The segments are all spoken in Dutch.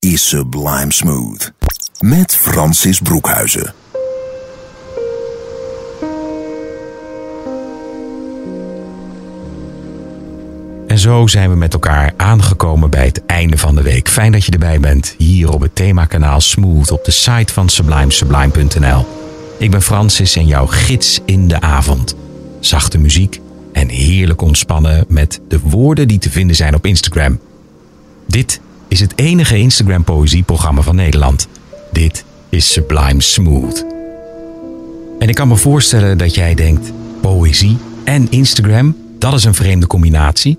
is Sublime Smooth. Met Francis Broekhuizen. En zo zijn we met elkaar aangekomen bij het einde van de week. Fijn dat je erbij bent, hier op het themakanaal Smooth op de site van Sublime, sublime.nl. Ik ben Francis en jouw gids in de avond. Zachte muziek en heerlijk ontspannen met de woorden die te vinden zijn op Instagram. Dit is het enige Instagram poëzieprogramma van Nederland. Dit is Sublime Smooth. En ik kan me voorstellen dat jij denkt: poëzie en Instagram, dat is een vreemde combinatie.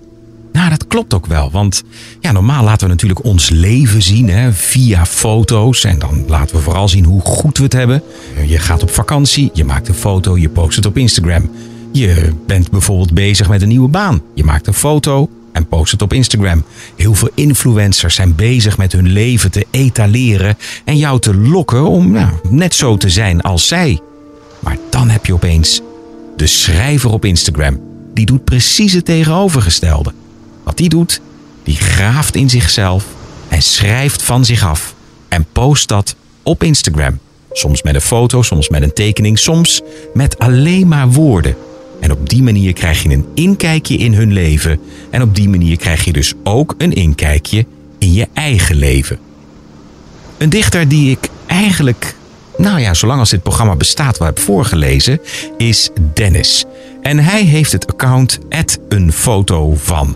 Nou, dat klopt ook wel. Want ja, normaal laten we natuurlijk ons leven zien hè, via foto's. En dan laten we vooral zien hoe goed we het hebben. Je gaat op vakantie, je maakt een foto, je post het op Instagram. Je bent bijvoorbeeld bezig met een nieuwe baan. Je maakt een foto en post het op Instagram. Heel veel influencers zijn bezig met hun leven te etaleren en jou te lokken om nou, net zo te zijn als zij. Maar dan heb je opeens de schrijver op Instagram. Die doet precies het tegenovergestelde. Wat die doet, die graaft in zichzelf en schrijft van zich af en post dat op Instagram. Soms met een foto, soms met een tekening, soms met alleen maar woorden. En op die manier krijg je een inkijkje in hun leven. En op die manier krijg je dus ook een inkijkje in je eigen leven. Een dichter die ik eigenlijk, nou ja, zolang als dit programma bestaat, wel heb voorgelezen, is Dennis. En hij heeft het account een foto van.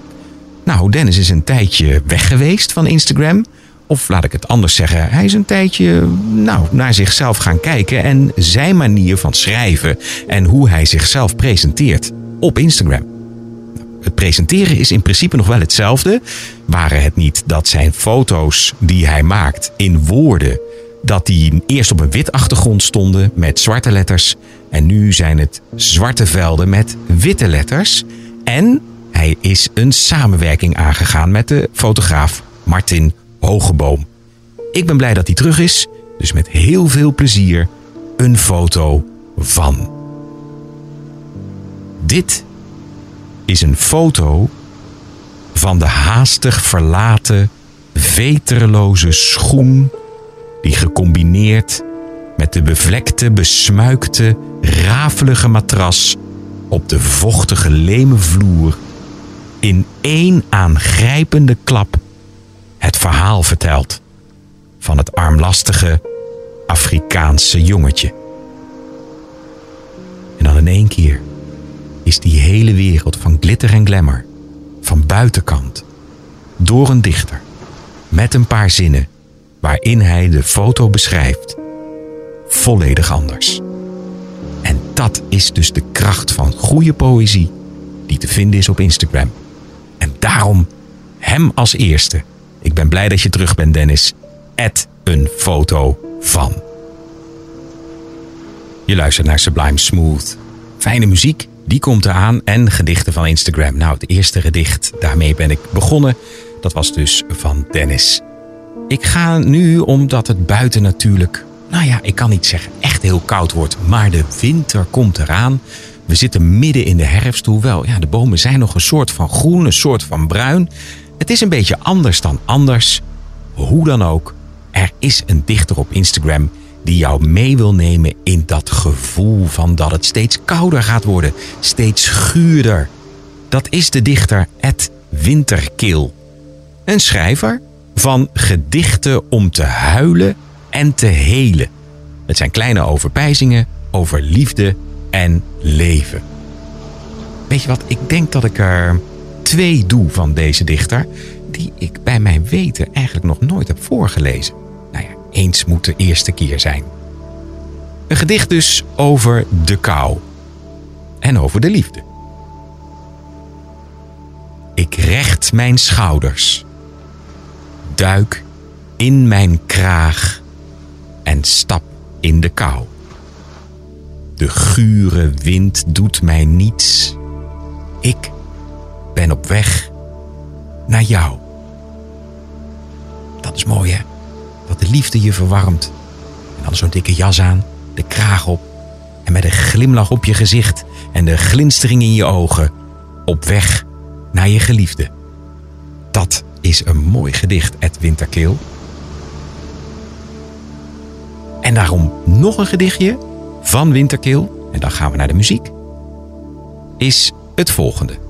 Nou, Dennis is een tijdje weg geweest van Instagram. Of laat ik het anders zeggen, hij is een tijdje nou, naar zichzelf gaan kijken en zijn manier van schrijven en hoe hij zichzelf presenteert op Instagram. Het presenteren is in principe nog wel hetzelfde, waren het niet dat zijn foto's die hij maakt in woorden, dat die eerst op een wit achtergrond stonden met zwarte letters en nu zijn het zwarte velden met witte letters en hij is een samenwerking aangegaan met de fotograaf Martin Hogeboom. Ik ben blij dat hij terug is, dus met heel veel plezier een foto van. Dit is een foto van de haastig verlaten, veterloze schoen die gecombineerd met de bevlekte, besmuikte, rafelige matras op de vochtige leme vloer in één aangrijpende klap het verhaal vertelt van het armlastige Afrikaanse jongetje. En dan in één keer is die hele wereld van glitter en glamour, van buitenkant, door een dichter, met een paar zinnen waarin hij de foto beschrijft, volledig anders. En dat is dus de kracht van goede poëzie die te vinden is op Instagram. En daarom hem als eerste. Ik ben blij dat je terug bent, Dennis. Add een foto van. Je luistert naar Sublime Smooth. Fijne muziek, die komt eraan. En gedichten van Instagram. Nou, het eerste gedicht, daarmee ben ik begonnen. Dat was dus van Dennis. Ik ga nu, omdat het buiten natuurlijk, nou ja, ik kan niet zeggen echt heel koud wordt, maar de winter komt eraan. We zitten midden in de herfst, hoewel ja, de bomen zijn nog een soort van groen, een soort van bruin. Het is een beetje anders dan anders. Hoe dan ook, er is een dichter op Instagram die jou mee wil nemen in dat gevoel van dat het steeds kouder gaat worden, steeds guurder. Dat is de dichter Ed Winterkil. Een schrijver van gedichten om te huilen en te helen. Het zijn kleine overpijzingen over liefde en leven. Weet je wat, ik denk dat ik er twee doe van deze dichter, die ik bij mijn weten eigenlijk nog nooit heb voorgelezen. Nou ja, eens moet de eerste keer zijn. Een gedicht dus over de kou en over de liefde. Ik recht mijn schouders, duik in mijn kraag en stap in de kou. De gure wind doet mij niets. Ik ben op weg naar jou. Dat is mooi hè? Dat de liefde je verwarmt. En dan zo'n dikke jas aan, de kraag op. En met een glimlach op je gezicht en de glinstering in je ogen. Op weg naar je geliefde. Dat is een mooi gedicht, Ed Winterkeel. En daarom nog een gedichtje van Winterkeel. En dan gaan we naar de muziek. Is het volgende.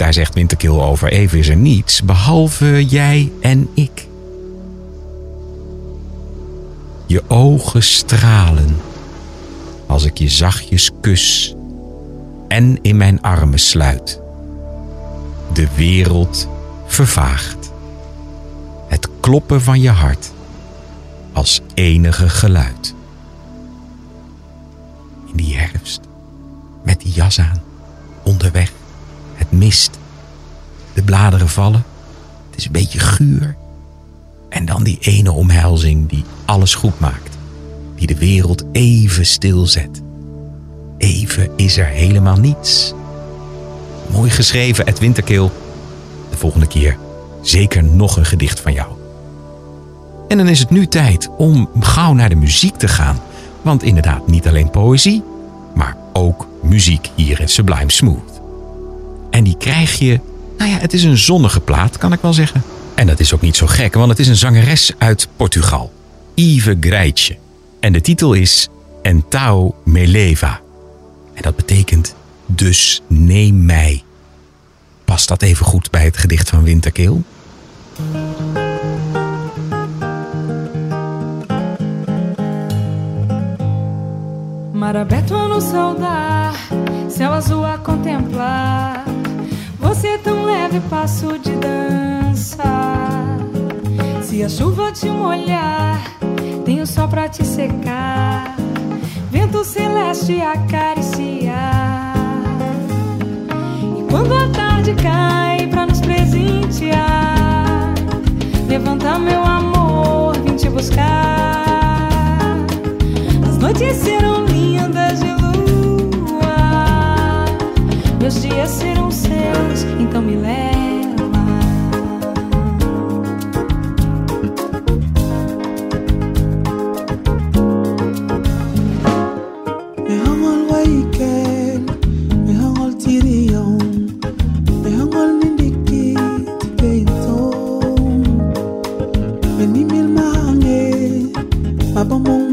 Daar zegt Winterkeel over: even is er niets behalve jij en ik. Je ogen stralen als ik je zachtjes kus en in mijn armen sluit. De wereld vervaagt. Het kloppen van je hart als enige geluid. In die herfst, met die jas aan, onderweg, mist, de bladeren vallen, het is een beetje guur. En dan die ene omhelzing die alles goed maakt, die de wereld even stilzet. Even is er helemaal niets. Mooi geschreven, Ed Winterkeel. De volgende keer zeker nog een gedicht van jou. En dan is het nu tijd om gauw naar de muziek te gaan. Want inderdaad, niet alleen poëzie, maar ook muziek hier in Sublime Smooth. En die krijg je, nou ja, het is een zonnige plaat, kan ik wel zeggen. En dat is ook niet zo gek, want het is een zangeres uit Portugal, Yves Greitje. En de titel is Entao me leva. En dat betekent dus neem mij. Past dat even goed bij het gedicht van Winterkeel? Mar aberto a nos saudar, azul a contemplar. Você tão leve, passo de dança. Se a chuva te molhar, tem o sol pra te secar. Vento celeste acariciar. E quando a tarde cai pra nos presentear, levanta meu amor, vim te buscar. As noites serão meus dias serão seus, então me leva. Mehangol waikel, mehangol tiriyon, mehangol nindiki tibeito. Menimil mahange, mabamong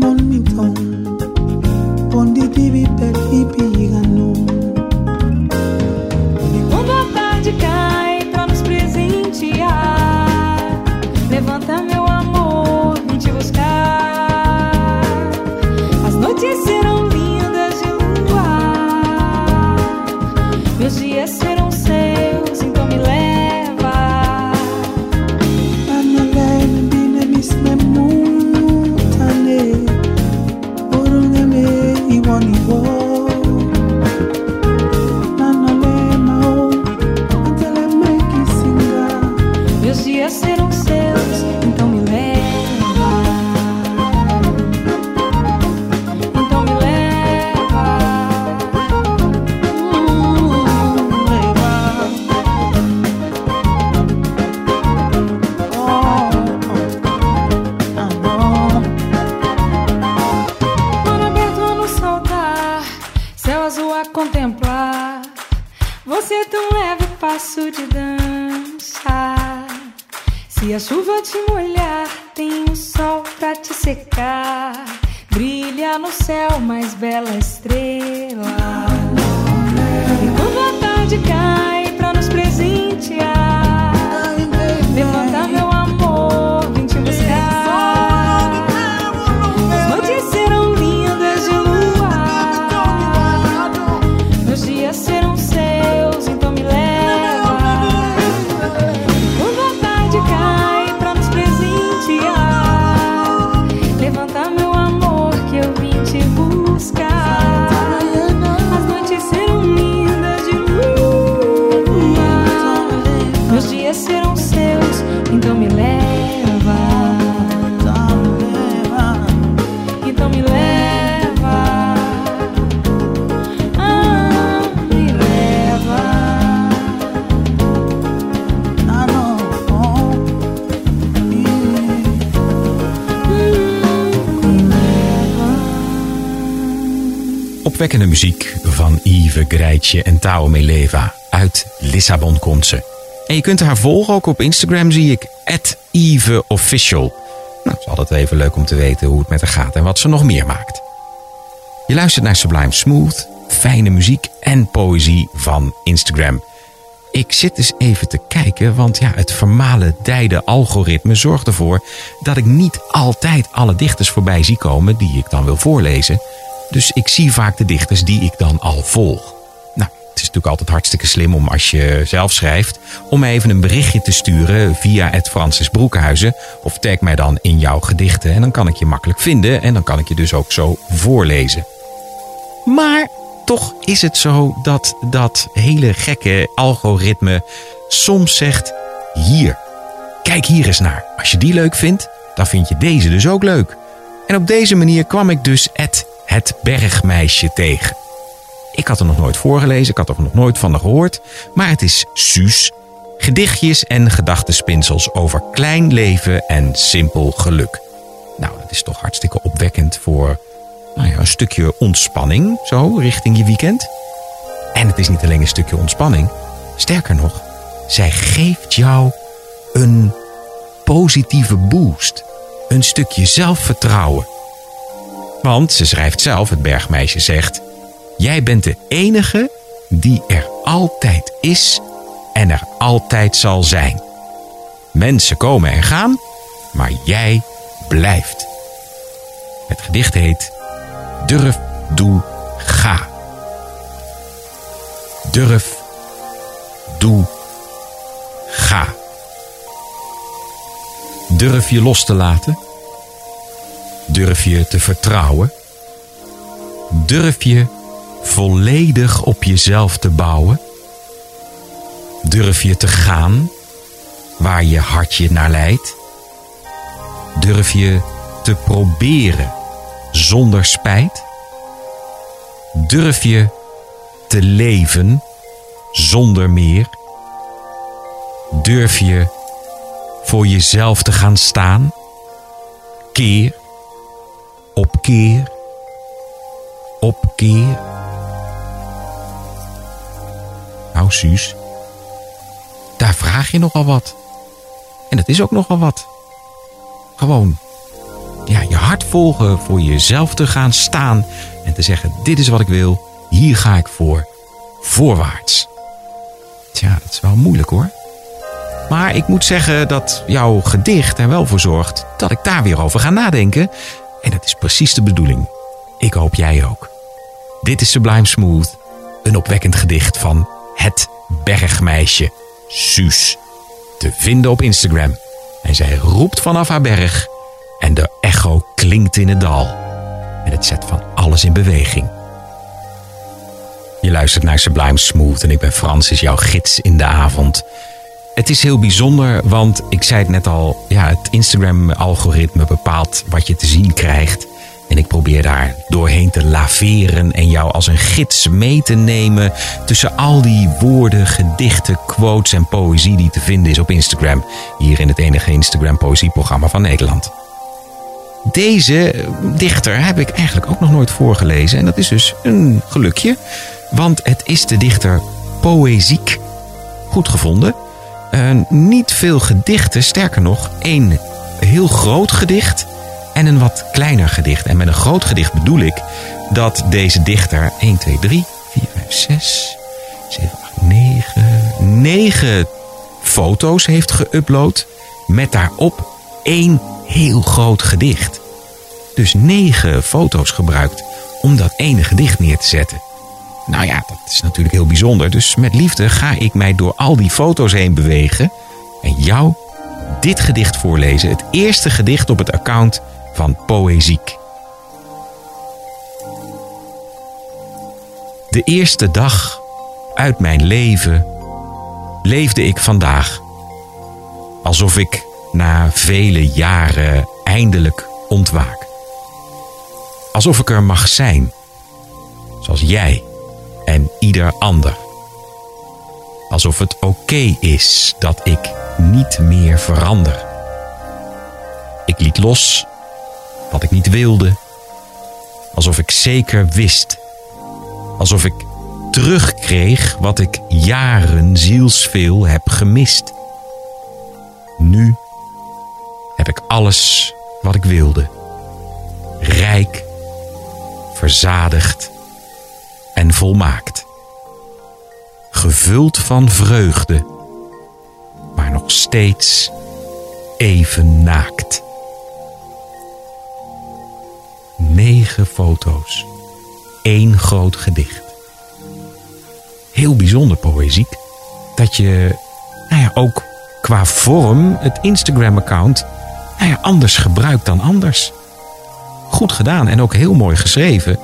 passo de dança. Se a chuva te molhar, tem o sol pra te secar. Brilha no céu mais bela estrela. E quando a tarde cai pra nos presentear, Opwekkende muziek van Yves Greitje en Tao Meleva. Uit Lissabon komt ze. En je kunt haar volgen ook op Instagram, zie ik. @eveofficial. Nou, het is altijd even leuk om te weten hoe het met haar gaat en wat ze nog meer maakt. Je luistert naar Sublime Smooth, fijne muziek en poëzie van Instagram. Ik zit eens even te kijken, want ja, het vermalendijde algoritme zorgt ervoor dat ik niet altijd alle dichters voorbij zie komen die ik dan wil voorlezen. Dus ik zie vaak de dichters die ik dan al volg. Nou, het is natuurlijk altijd hartstikke slim om als je zelf schrijft, om even een berichtje te sturen via het Francis Broekhuizen. Of tag mij dan in jouw gedichten en dan kan ik je makkelijk vinden en dan kan ik je dus ook zo voorlezen. Maar toch is het zo dat dat hele gekke algoritme soms zegt: hier, kijk hier eens naar. Als je die leuk vindt, dan vind je deze dus ook leuk. En op deze manier kwam ik dus het, het bergmeisje tegen. Ik had er nog nooit voorgelezen, ik had er nog nooit van gehoord, maar het is Suus. Gedichtjes en gedachtenspinsels over klein leven en simpel geluk. Nou, dat is toch hartstikke opwekkend voor nou ja, een stukje ontspanning, zo, richting je weekend. En het is niet alleen een stukje ontspanning. Sterker nog, zij geeft jou een positieve boost. Een stukje zelfvertrouwen. Want ze schrijft zelf, het bergmeisje zegt: Jij bent de enige die er altijd is en er altijd zal zijn. Mensen komen en gaan, maar jij blijft. Het gedicht heet Durf, doe, ga. Durf, doe, ga. Durf je los te laten? Durf je te vertrouwen? Durf je volledig op jezelf te bouwen? Durf je te gaan waar je hart je naar leidt? Durf je te proberen zonder spijt? Durf je te leven zonder meer? Durf je voor jezelf te gaan staan? Keer op keer op keer? Nou, Suus, daar vraag je nogal wat. En het is ook nogal wat. Gewoon ja, je hart volgen, voor jezelf te gaan staan en te zeggen: Dit is wat ik wil, hier ga ik voor, voorwaarts. Tja, dat is wel moeilijk hoor. Maar ik moet zeggen dat jouw gedicht er wel voor zorgt dat ik daar weer over ga nadenken. En dat is precies de bedoeling. Ik hoop jij ook. Dit is Sublime Smooth, een opwekkend gedicht van het bergmeisje Suus. Te vinden op Instagram. En zij roept vanaf haar berg en de echo klinkt in het dal. En het zet van alles in beweging. Je luistert naar Sublime Smooth en ik ben Francis, jouw gids in de avond. Het is heel bijzonder, want ik zei het net al, ja, het Instagram-algoritme bepaalt wat je te zien krijgt. En ik probeer daar doorheen te laveren en jou als een gids mee te nemen tussen al die woorden, gedichten, quotes en poëzie die te vinden is op Instagram. Hier in het enige Instagram poëzieprogramma van Nederland. Deze dichter heb ik eigenlijk ook nog nooit voorgelezen. En dat is dus een gelukje. Want het is de dichter Poëziek. Goed gevonden. Uh, niet veel gedichten, sterker nog, één heel groot gedicht en een wat kleiner gedicht. En met een groot gedicht bedoel ik dat deze dichter 1, 2, 3, 4, 5, 6, 7, 8, 9, 9 foto's heeft geüpload. Met daarop één heel groot gedicht. Dus negen foto's gebruikt om dat ene gedicht neer te zetten. Nou ja, dat is natuurlijk heel bijzonder. Dus met liefde ga ik mij door al die foto's heen bewegen en jou dit gedicht voorlezen. Het eerste gedicht op het account van Poëziek. De eerste dag uit mijn leven leefde ik vandaag alsof ik na vele jaren eindelijk ontwaak. Alsof ik er mag zijn, zoals jij en ieder ander. Alsof het oké is dat ik niet meer verander. Ik liet los wat ik niet wilde, alsof ik zeker wist Alsof ik terugkreeg wat ik jaren zielsveel heb gemist. Nu heb ik alles wat ik wilde. Rijk, verzadigd en volmaakt. Gevuld van vreugde, maar nog steeds even naakt. Negen foto's, één groot gedicht. Heel bijzonder poëziek dat je nou ja, ook qua vorm het Instagram-account nou ja, anders gebruikt dan anders. Goed gedaan en ook heel mooi geschreven.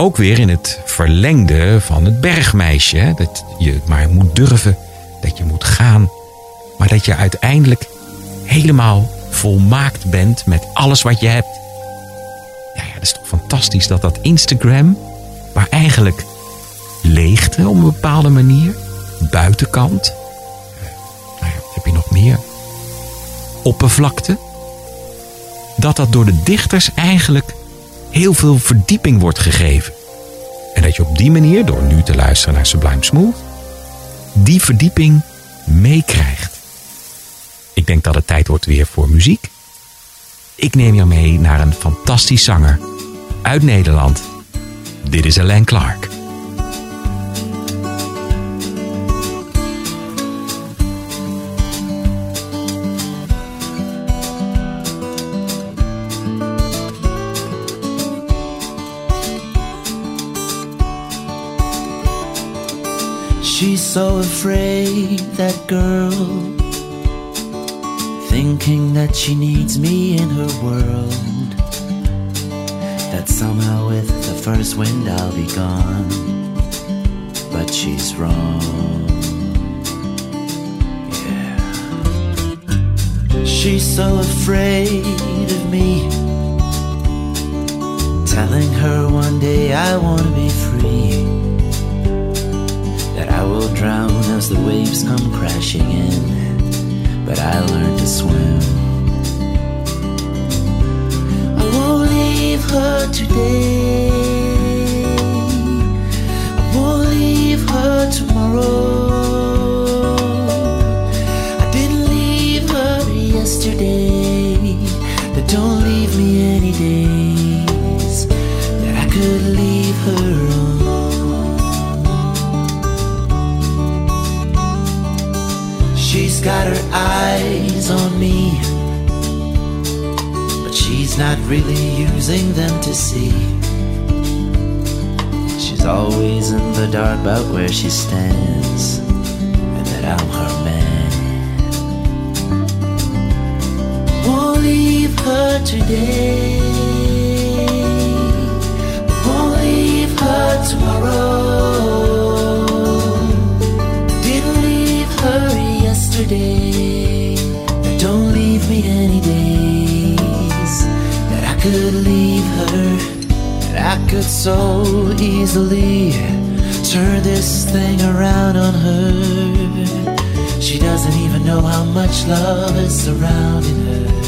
Ook weer in het verlengde van het bergmeisje. Hè? Dat je maar moet durven, dat je moet gaan. Maar dat je uiteindelijk helemaal volmaakt bent met alles wat je hebt. Ja, ja, dat is toch fantastisch dat dat Instagram, waar eigenlijk leegte op een bepaalde manier, buitenkant, eh, nou heb je nog meer? Oppervlakte. Dat dat door de dichters eigenlijk heel veel verdieping wordt gegeven. En dat je op die manier, door nu te luisteren naar Sublime Smooth, die verdieping meekrijgt. Ik denk dat het tijd wordt weer voor muziek. Ik neem jou mee naar een fantastisch zanger uit Nederland. Dit is Alain Clark. So afraid, that girl. Thinking that she needs me in her world. That somehow with the first wind I'll be gone. But she's wrong. Yeah. She's so afraid of me. Telling her one day I wanna be free will drown as the waves come crashing in. But I learned to swim. I won't leave her today. I won't leave her tomorrow. I didn't leave her yesterday. But don't leave me any days Got her eyes on me, but she's not really using them to see. She's always in the dark about where she stands, and that I'm her man. Won't leave her today, won't leave her tomorrow. Could so easily turn this thing around on her. She doesn't even know how much love is surrounding her.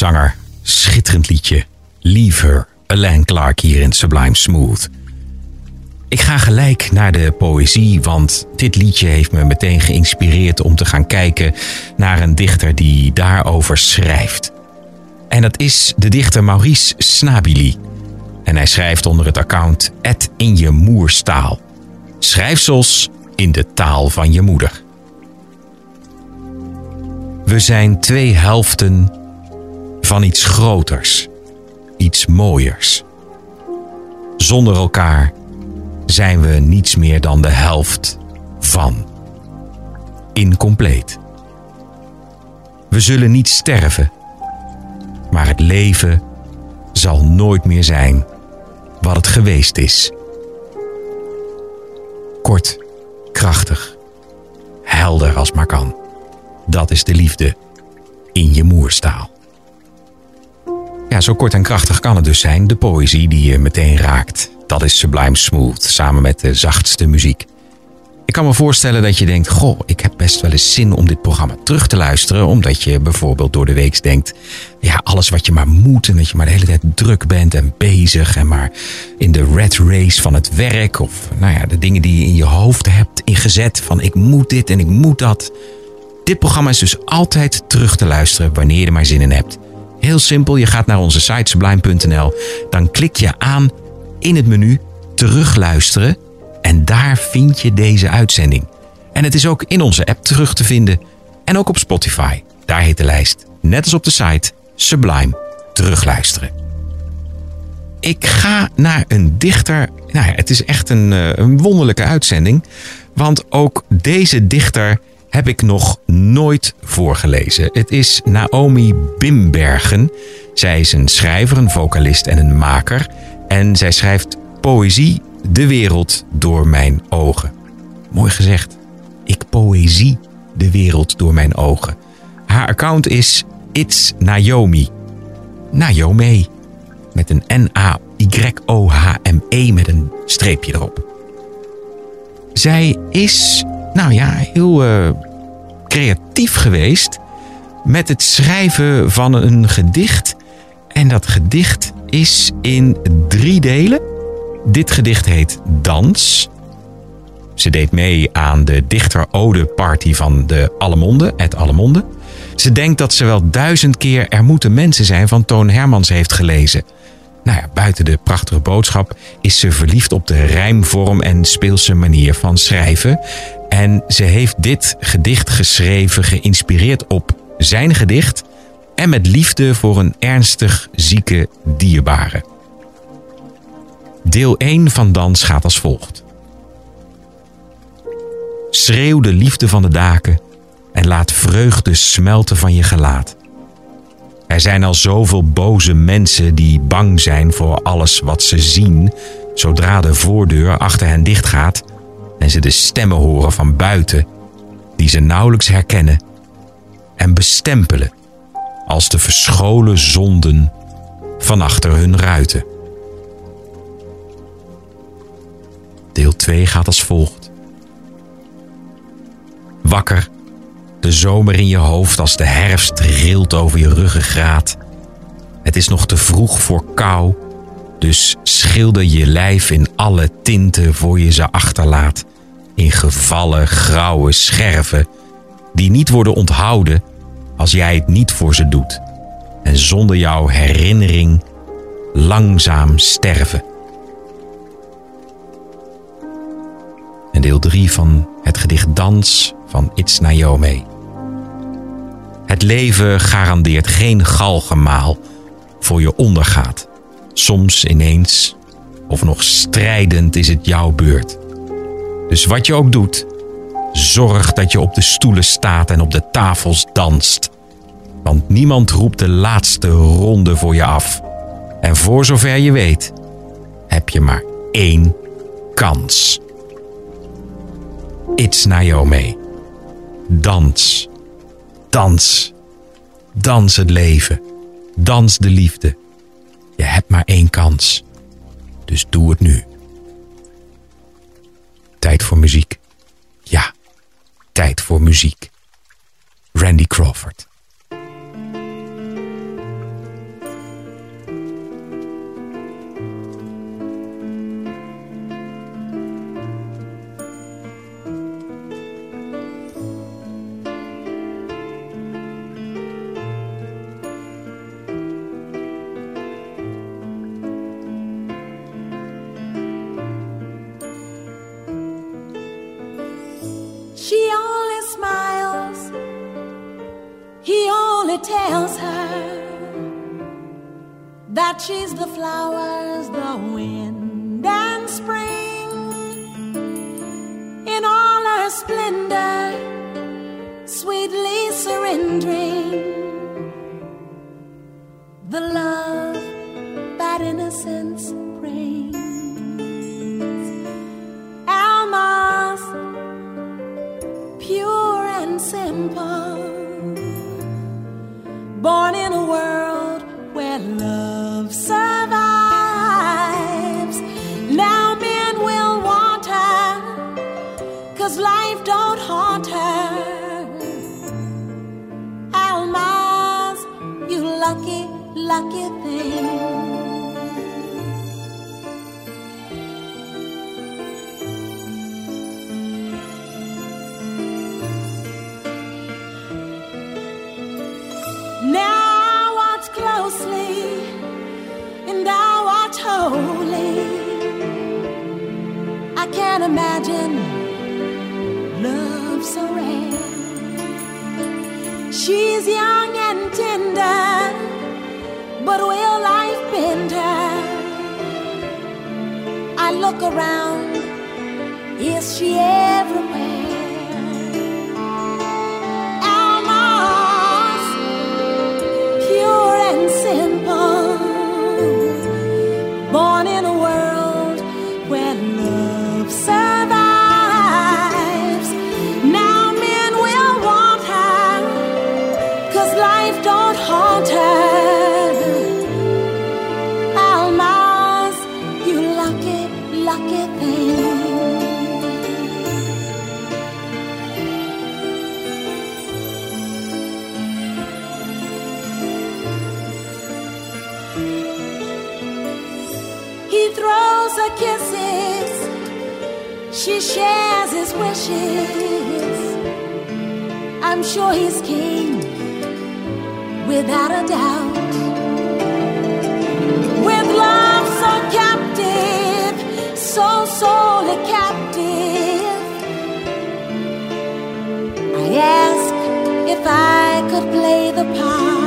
Zanger, schitterend liedje. Leave Her, Alain Clark hier in Sublime Smooth. Ik ga gelijk naar de poëzie, want dit liedje heeft me meteen geïnspireerd om te gaan kijken naar een dichter die daarover schrijft. En dat is de dichter Maurice Snabili. En hij schrijft onder het account Et in je moerstaal. Schrijfsels in de taal van je moeder. We zijn twee helften van iets groters, iets mooiers. Zonder elkaar zijn we niets meer dan de helft van. Incompleet. We zullen niet sterven, maar het leven zal nooit meer zijn wat het geweest is. Kort, krachtig, helder als maar kan. Dat is de liefde in je moerstaal. Ja, zo kort en krachtig kan het dus zijn, de poëzie die je meteen raakt. Dat is Sublime Smooth, samen met de zachtste muziek. Ik kan me voorstellen dat je denkt: Goh, ik heb best wel eens zin om dit programma terug te luisteren. Omdat je bijvoorbeeld door de week denkt: Ja, alles wat je maar moet. En dat je maar de hele tijd druk bent en bezig. En maar in de red race van het werk. Of nou ja, de dingen die je in je hoofd hebt ingezet: van ik moet dit en ik moet dat. Dit programma is dus altijd terug te luisteren wanneer je er maar zin in hebt. Heel simpel, je gaat naar onze site sublime.nl. Dan klik je aan in het menu terugluisteren. En daar vind je deze uitzending. En het is ook in onze app terug te vinden. En ook op Spotify. Daar heet de lijst, net als op de site, Sublime terugluisteren. Ik ga naar een dichter. Nou ja, het is echt een, eh, een wonderlijke uitzending. Want ook deze dichter heb ik nog nooit voorgelezen. Het is Naomi Bimbergen. Zij is een schrijver, een vocalist en een maker. En zij schrijft poëzie de wereld door mijn ogen. Mooi gezegd. Ik poëzie de wereld door mijn ogen. Haar account is It's Naomi. Naomi. Met een N-A-Y-O-H-M-E met een streepje erop. Zij is, nou ja, heel uh, creatief geweest met het schrijven van een gedicht. En dat gedicht is in drie delen. Dit gedicht heet Dans. Ze deed mee aan de dichter-ode party van de Allemonde, het Allemonde. Ze denkt dat ze wel duizend keer Er moeten mensen zijn van Toon Hermans heeft gelezen. Nou ja, buiten de prachtige boodschap is ze verliefd op de rijmvorm en speelse manier van schrijven. En ze heeft dit gedicht geschreven geïnspireerd op zijn gedicht en met liefde voor een ernstig zieke dierbare. Deel 1 van Dans gaat als volgt. Schreeuw de liefde van de daken en laat vreugde smelten van je gelaat. Er zijn al zoveel boze mensen die bang zijn voor alles wat ze zien, zodra de voordeur achter hen dichtgaat en ze de stemmen horen van buiten, die ze nauwelijks herkennen en bestempelen als de verscholen zonden van achter hun ruiten. Deel 2 gaat als volgt. Wakker, de zomer in je hoofd als de herfst rilt over je ruggengraat. Het is nog te vroeg voor kou, dus schilder je lijf in alle tinten voor je ze achterlaat. In gevallen grauwe scherven, die niet worden onthouden als jij het niet voor ze doet. En zonder jouw herinnering langzaam sterven. en deel 3 van het gedicht Dans van It's Naomi. Het leven garandeert geen galgemaal voor je ondergaat. Soms ineens of nog strijdend is het jouw beurt. Dus wat je ook doet, zorg dat je op de stoelen staat en op de tafels danst. Want niemand roept de laatste ronde voor je af. En voor zover je weet, heb je maar één kans. It's Naomi. Dans. Dans. Dans het leven. Dans de liefde. Je hebt maar één kans. Dus doe het nu. Tijd voor muziek. Ja, tijd voor muziek. Randy Crawford. That she's the flowers, the wind, walk around. Here she is. Throws her kisses, she shares his wishes. I'm sure he's king, without a doubt. With love so captive, so sorely captive, I ask if I could play the part.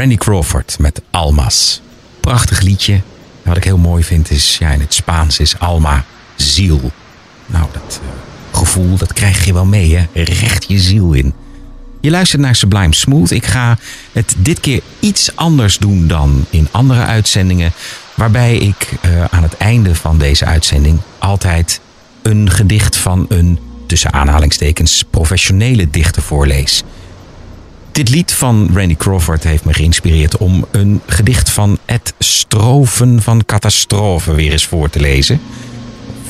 Randy Crawford met Almas. Prachtig liedje. Wat ik heel mooi vind is, ja, in het Spaans is Alma ziel. Nou, dat eh, gevoel, dat krijg je wel mee, hè? Recht je ziel in. Je luistert naar Sublime Smooth. Ik ga het dit keer iets anders doen dan in andere uitzendingen. Waarbij ik eh, aan het einde van deze uitzending altijd een gedicht van een, tussen aanhalingstekens, professionele dichter voorlees. Dit lied van Randy Crawford heeft me geïnspireerd om een gedicht van Ed Stroven van Catastrofe weer eens voor te lezen.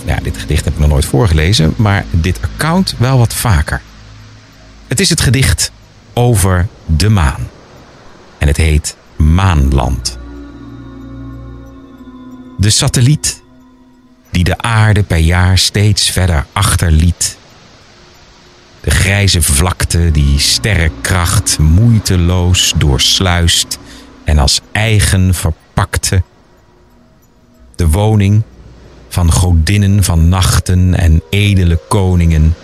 Ja, dit gedicht heb ik nog nooit voorgelezen, maar dit account wel wat vaker. Het is het gedicht over de maan. En het heet Maanland. De satelliet die de aarde per jaar steeds verder achterliet. De grijze vlakte die sterrenkracht moeiteloos doorsluist en als eigen verpakte. De woning van godinnen van nachten en edele koningen.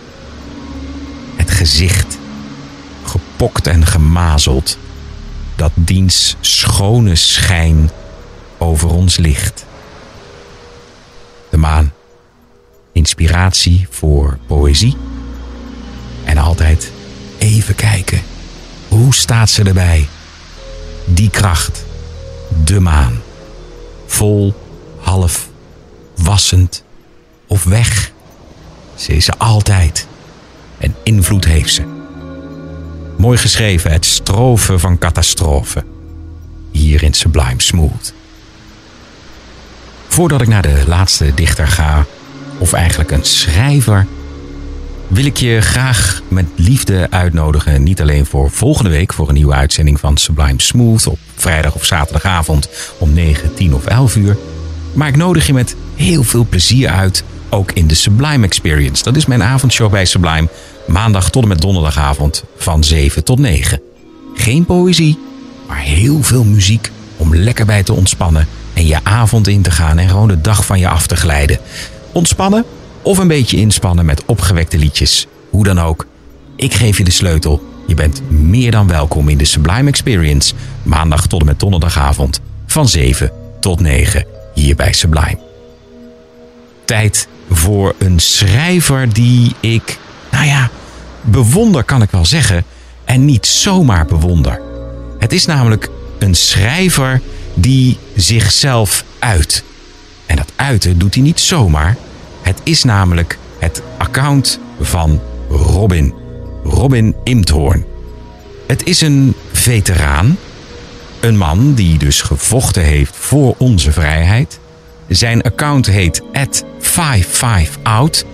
Het gezicht, gepokt en gemazeld, dat diens schone schijn over ons ligt. De maan, inspiratie voor poëzie en altijd Even kijken. Hoe staat ze erbij? Die kracht. De maan. Vol, half, wassend of weg. Ze is er altijd. En invloed heeft ze. Mooi geschreven, het strofen van catastrofe. Hier in Sublime Smooth. Voordat ik naar de laatste dichter ga, of eigenlijk een schrijver, wil ik je graag met liefde uitnodigen. Niet alleen voor volgende week voor een nieuwe uitzending van Sublime Smooth op vrijdag of zaterdagavond om 9, 10 of 11 uur. Maar ik nodig je met heel veel plezier uit ook in de Sublime Experience. Dat is mijn avondshow bij Sublime, maandag tot en met donderdagavond van 7 tot 9. Geen poëzie, maar heel veel muziek om lekker bij te ontspannen en je avond in te gaan en gewoon de dag van je af te glijden. Ontspannen of een beetje inspannen met opgewekte liedjes. Hoe dan ook, ik geef je de sleutel. Je bent meer dan welkom in de Sublime Experience, maandag tot en met donderdagavond van 7 tot 9 hier bij Sublime. Tijd voor een schrijver die ik, nou ja, bewonder kan ik wel zeggen, en niet zomaar bewonder. Het is namelijk een schrijver die zichzelf uit. En dat uiten doet hij niet zomaar. Het is namelijk het account van Robin. Robin Imthoorn. Het is een veteraan. Een man die dus gevochten heeft voor onze vrijheid. Zijn account heet 55out.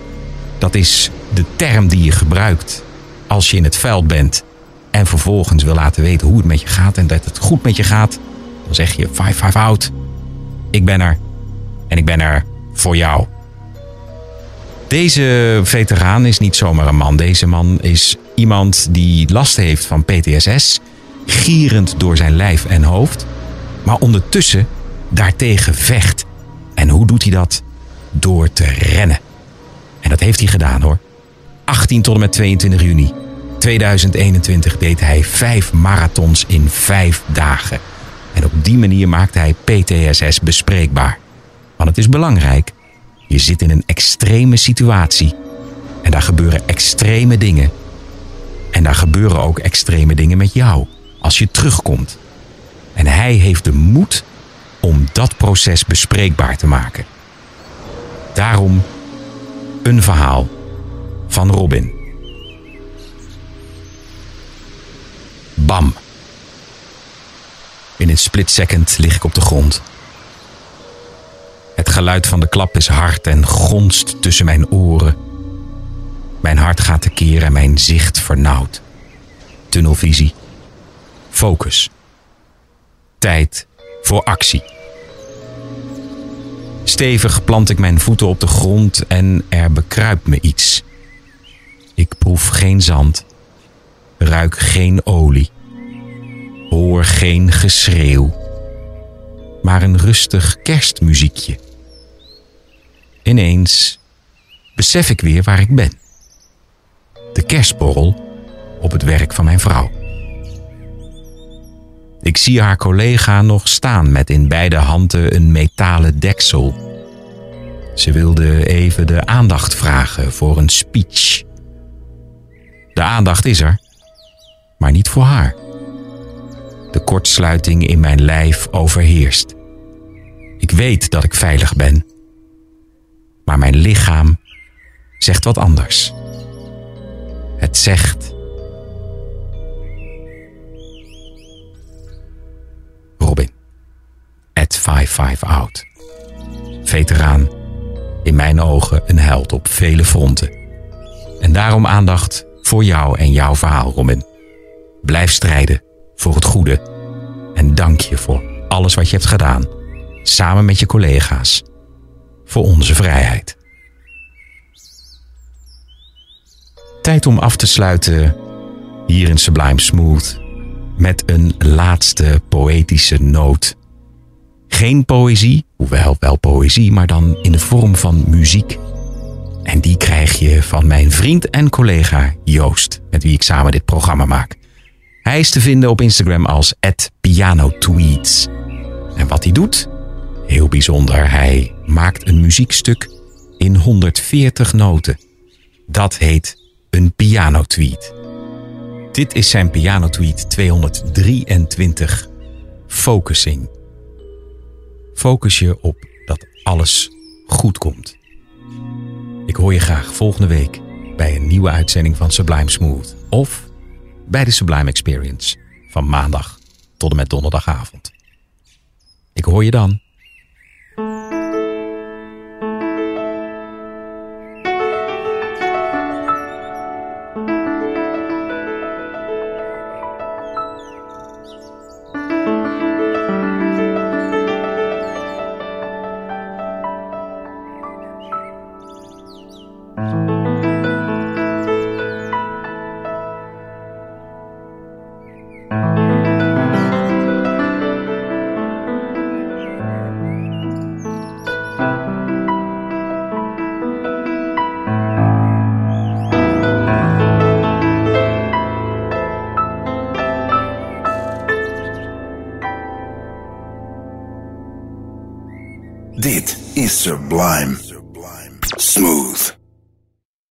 Dat is de term die je gebruikt als je in het veld bent en vervolgens wil laten weten hoe het met je gaat en dat het goed met je gaat. Dan zeg je 55 out. Ik ben er en ik ben er voor jou. Deze veteraan is niet zomaar een man. Deze man is iemand die last heeft van PTSS, gierend door zijn lijf en hoofd, maar ondertussen daartegen vecht. En hoe doet hij dat? Door te rennen. En dat heeft hij gedaan hoor. 18 tot en met 22 juni 2021 deed hij vijf marathons in vijf dagen. En op die manier maakte hij PTSS bespreekbaar. Want het is belangrijk. Je zit in een extreme situatie. En daar gebeuren extreme dingen. En daar gebeuren ook extreme dingen met jou. Als je terugkomt. En hij heeft de moed om dat proces bespreekbaar te maken. Daarom een verhaal van Robin. Bam. In een split second lig ik op de grond. Het geluid van de klap is hard en gonst tussen mijn oren. Mijn hart gaat tekeer en mijn zicht vernauwd. Tunnelvisie. Focus. Tijd voor actie. Stevig plant ik mijn voeten op de grond en er bekruipt me iets. Ik proef geen zand, ruik geen olie, hoor geen geschreeuw, maar een rustig kerstmuziekje. Ineens besef ik weer waar ik ben. De kerstborrel op het werk van mijn vrouw. Ik zie haar collega nog staan met in beide handen een metalen deksel. Ze wilde even de aandacht vragen voor een speech. De aandacht is er, maar niet voor haar. De kortsluiting in mijn lijf overheerst. Ik weet dat ik veilig ben, maar mijn lichaam zegt wat anders. Het zegt. Robin. At 55 out. Veteraan. In mijn ogen een held op vele fronten. En daarom aandacht voor jou en jouw verhaal, Robin. Blijf strijden voor het goede en dank je voor alles wat je hebt gedaan, samen met je collega's, voor onze vrijheid. Tijd om af te sluiten hier in Sublime Smooth met een laatste poëtische noot. Geen poëzie, hoewel wel poëzie, maar dan in de vorm van muziek. En die krijg je van mijn vriend en collega Joost, met wie ik samen dit programma maak. Hij is te vinden op Instagram als @pianotweets. En wat hij doet? Heel bijzonder. Hij maakt een muziekstuk in 140 noten. Dat heet een pianotweet. Dit is zijn pianotweet 223. Focusing. Focus je op dat alles goed komt. Ik hoor je graag volgende week bij een nieuwe uitzending van Sublime Smooth. Of bij de Sublime Experience van maandag tot en met donderdagavond. Ik hoor je dan.